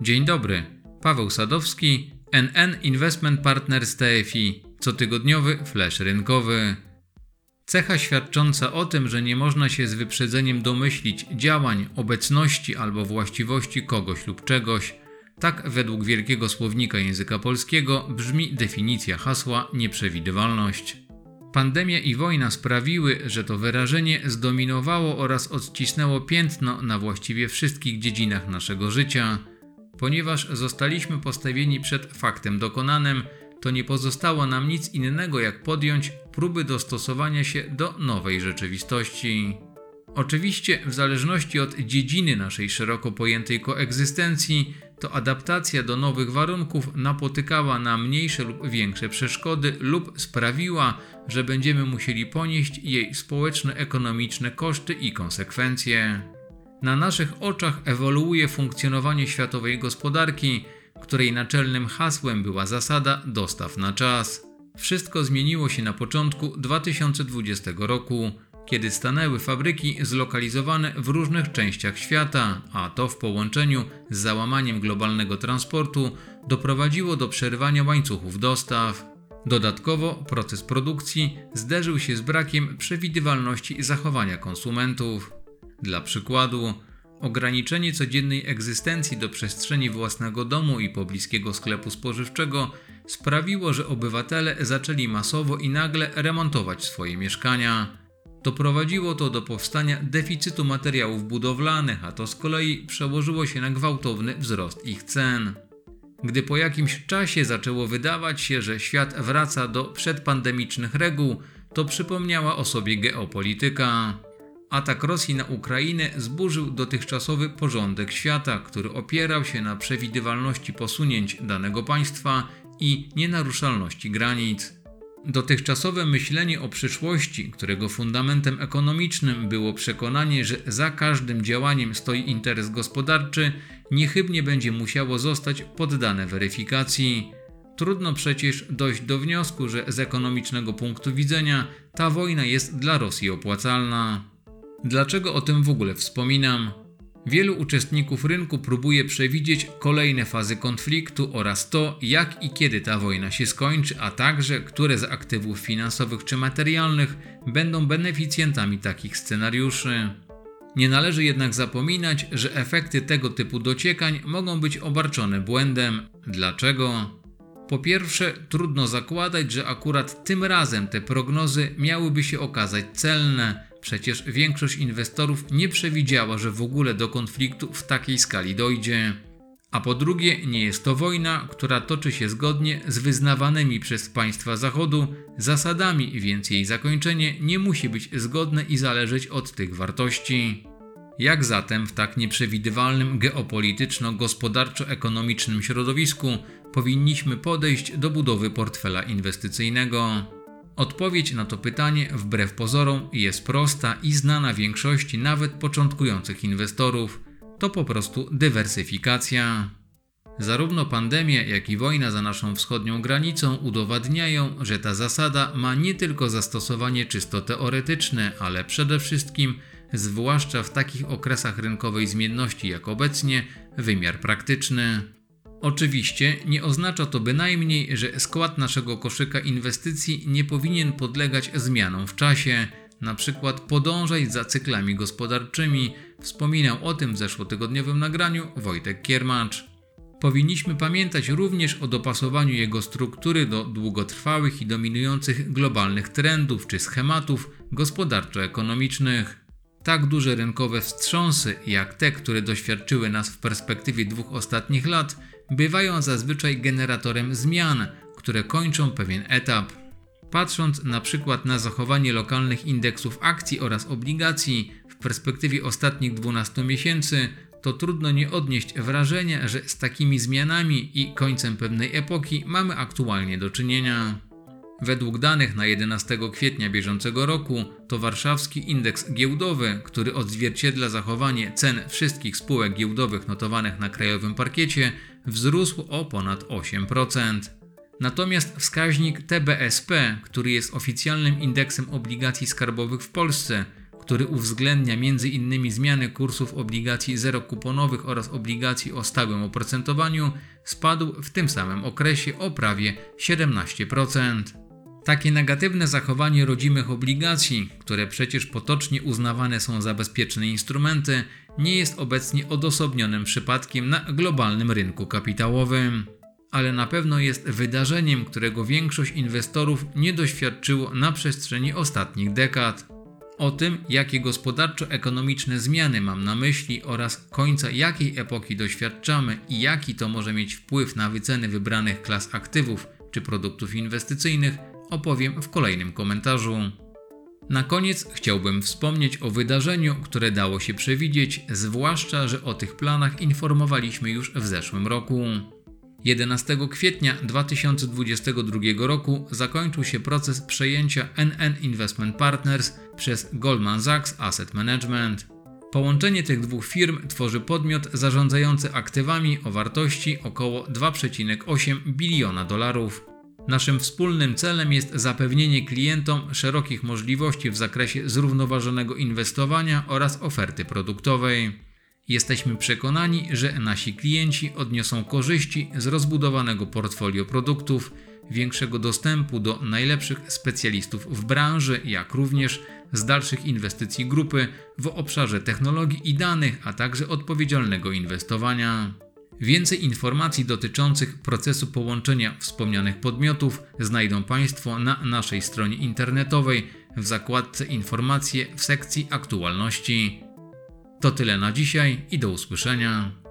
Dzień dobry. Paweł Sadowski, NN Investment Partners TFI, cotygodniowy flash rynkowy. Cecha świadcząca o tym, że nie można się z wyprzedzeniem domyślić działań, obecności albo właściwości kogoś lub czegoś. Tak według wielkiego słownika języka polskiego brzmi definicja hasła nieprzewidywalność. Pandemia i wojna sprawiły, że to wyrażenie zdominowało oraz odcisnęło piętno na właściwie wszystkich dziedzinach naszego życia. Ponieważ zostaliśmy postawieni przed faktem dokonanym, to nie pozostało nam nic innego jak podjąć próby dostosowania się do nowej rzeczywistości. Oczywiście, w zależności od dziedziny naszej szeroko pojętej koegzystencji, to adaptacja do nowych warunków napotykała na mniejsze lub większe przeszkody lub sprawiła, że będziemy musieli ponieść jej społeczno-ekonomiczne koszty i konsekwencje. Na naszych oczach ewoluuje funkcjonowanie światowej gospodarki, której naczelnym hasłem była zasada dostaw na czas. Wszystko zmieniło się na początku 2020 roku, kiedy stanęły fabryki zlokalizowane w różnych częściach świata, a to w połączeniu z załamaniem globalnego transportu doprowadziło do przerwania łańcuchów dostaw. Dodatkowo proces produkcji zderzył się z brakiem przewidywalności zachowania konsumentów. Dla przykładu, ograniczenie codziennej egzystencji do przestrzeni własnego domu i pobliskiego sklepu spożywczego sprawiło, że obywatele zaczęli masowo i nagle remontować swoje mieszkania. Doprowadziło to do powstania deficytu materiałów budowlanych, a to z kolei przełożyło się na gwałtowny wzrost ich cen. Gdy po jakimś czasie zaczęło wydawać się, że świat wraca do przedpandemicznych reguł, to przypomniała o sobie geopolityka. Atak Rosji na Ukrainę zburzył dotychczasowy porządek świata, który opierał się na przewidywalności posunięć danego państwa i nienaruszalności granic. Dotychczasowe myślenie o przyszłości, którego fundamentem ekonomicznym było przekonanie, że za każdym działaniem stoi interes gospodarczy, niechybnie będzie musiało zostać poddane weryfikacji. Trudno przecież dojść do wniosku, że z ekonomicznego punktu widzenia ta wojna jest dla Rosji opłacalna. Dlaczego o tym w ogóle wspominam? Wielu uczestników rynku próbuje przewidzieć kolejne fazy konfliktu oraz to, jak i kiedy ta wojna się skończy, a także które z aktywów finansowych czy materialnych będą beneficjentami takich scenariuszy. Nie należy jednak zapominać, że efekty tego typu dociekań mogą być obarczone błędem. Dlaczego? Po pierwsze, trudno zakładać, że akurat tym razem te prognozy miałyby się okazać celne Przecież większość inwestorów nie przewidziała, że w ogóle do konfliktu w takiej skali dojdzie. A po drugie, nie jest to wojna, która toczy się zgodnie z wyznawanymi przez państwa Zachodu zasadami, więc jej zakończenie nie musi być zgodne i zależeć od tych wartości. Jak zatem w tak nieprzewidywalnym geopolityczno-gospodarczo-ekonomicznym środowisku powinniśmy podejść do budowy portfela inwestycyjnego? Odpowiedź na to pytanie, wbrew pozorom, jest prosta i znana większości nawet początkujących inwestorów. To po prostu dywersyfikacja. Zarówno pandemia, jak i wojna za naszą wschodnią granicą udowadniają, że ta zasada ma nie tylko zastosowanie czysto teoretyczne, ale przede wszystkim, zwłaszcza w takich okresach rynkowej zmienności jak obecnie, wymiar praktyczny. Oczywiście nie oznacza to bynajmniej, że skład naszego koszyka inwestycji nie powinien podlegać zmianom w czasie, na przykład podążać za cyklami gospodarczymi. Wspominał o tym w zeszłotygodniowym nagraniu Wojtek Kiermacz. Powinniśmy pamiętać również o dopasowaniu jego struktury do długotrwałych i dominujących globalnych trendów czy schematów gospodarczo-ekonomicznych. Tak duże rynkowe wstrząsy, jak te, które doświadczyły nas w perspektywie dwóch ostatnich lat, bywają zazwyczaj generatorem zmian, które kończą pewien etap. Patrząc na przykład na zachowanie lokalnych indeksów akcji oraz obligacji w perspektywie ostatnich 12 miesięcy, to trudno nie odnieść wrażenia, że z takimi zmianami i końcem pewnej epoki mamy aktualnie do czynienia. Według danych na 11 kwietnia bieżącego roku to warszawski indeks giełdowy, który odzwierciedla zachowanie cen wszystkich spółek giełdowych notowanych na krajowym parkiecie, wzrósł o ponad 8%. Natomiast wskaźnik TBSP, który jest oficjalnym indeksem obligacji skarbowych w Polsce, który uwzględnia m.in. zmiany kursów obligacji zerokuponowych oraz obligacji o stałym oprocentowaniu, spadł w tym samym okresie o prawie 17%. Takie negatywne zachowanie rodzimych obligacji, które przecież potocznie uznawane są za bezpieczne instrumenty, nie jest obecnie odosobnionym przypadkiem na globalnym rynku kapitałowym, ale na pewno jest wydarzeniem, którego większość inwestorów nie doświadczyło na przestrzeni ostatnich dekad. O tym, jakie gospodarczo-ekonomiczne zmiany mam na myśli oraz końca jakiej epoki doświadczamy i jaki to może mieć wpływ na wyceny wybranych klas aktywów czy produktów inwestycyjnych, opowiem w kolejnym komentarzu. Na koniec chciałbym wspomnieć o wydarzeniu, które dało się przewidzieć, zwłaszcza, że o tych planach informowaliśmy już w zeszłym roku. 11 kwietnia 2022 roku zakończył się proces przejęcia NN Investment Partners przez Goldman Sachs Asset Management. Połączenie tych dwóch firm tworzy podmiot zarządzający aktywami o wartości około 2,8 biliona dolarów. Naszym wspólnym celem jest zapewnienie klientom szerokich możliwości w zakresie zrównoważonego inwestowania oraz oferty produktowej. Jesteśmy przekonani, że nasi klienci odniosą korzyści z rozbudowanego portfolio produktów, większego dostępu do najlepszych specjalistów w branży, jak również z dalszych inwestycji grupy w obszarze technologii i danych, a także odpowiedzialnego inwestowania. Więcej informacji dotyczących procesu połączenia wspomnianych podmiotów znajdą Państwo na naszej stronie internetowej w zakładce Informacje w sekcji Aktualności. To tyle na dzisiaj i do usłyszenia.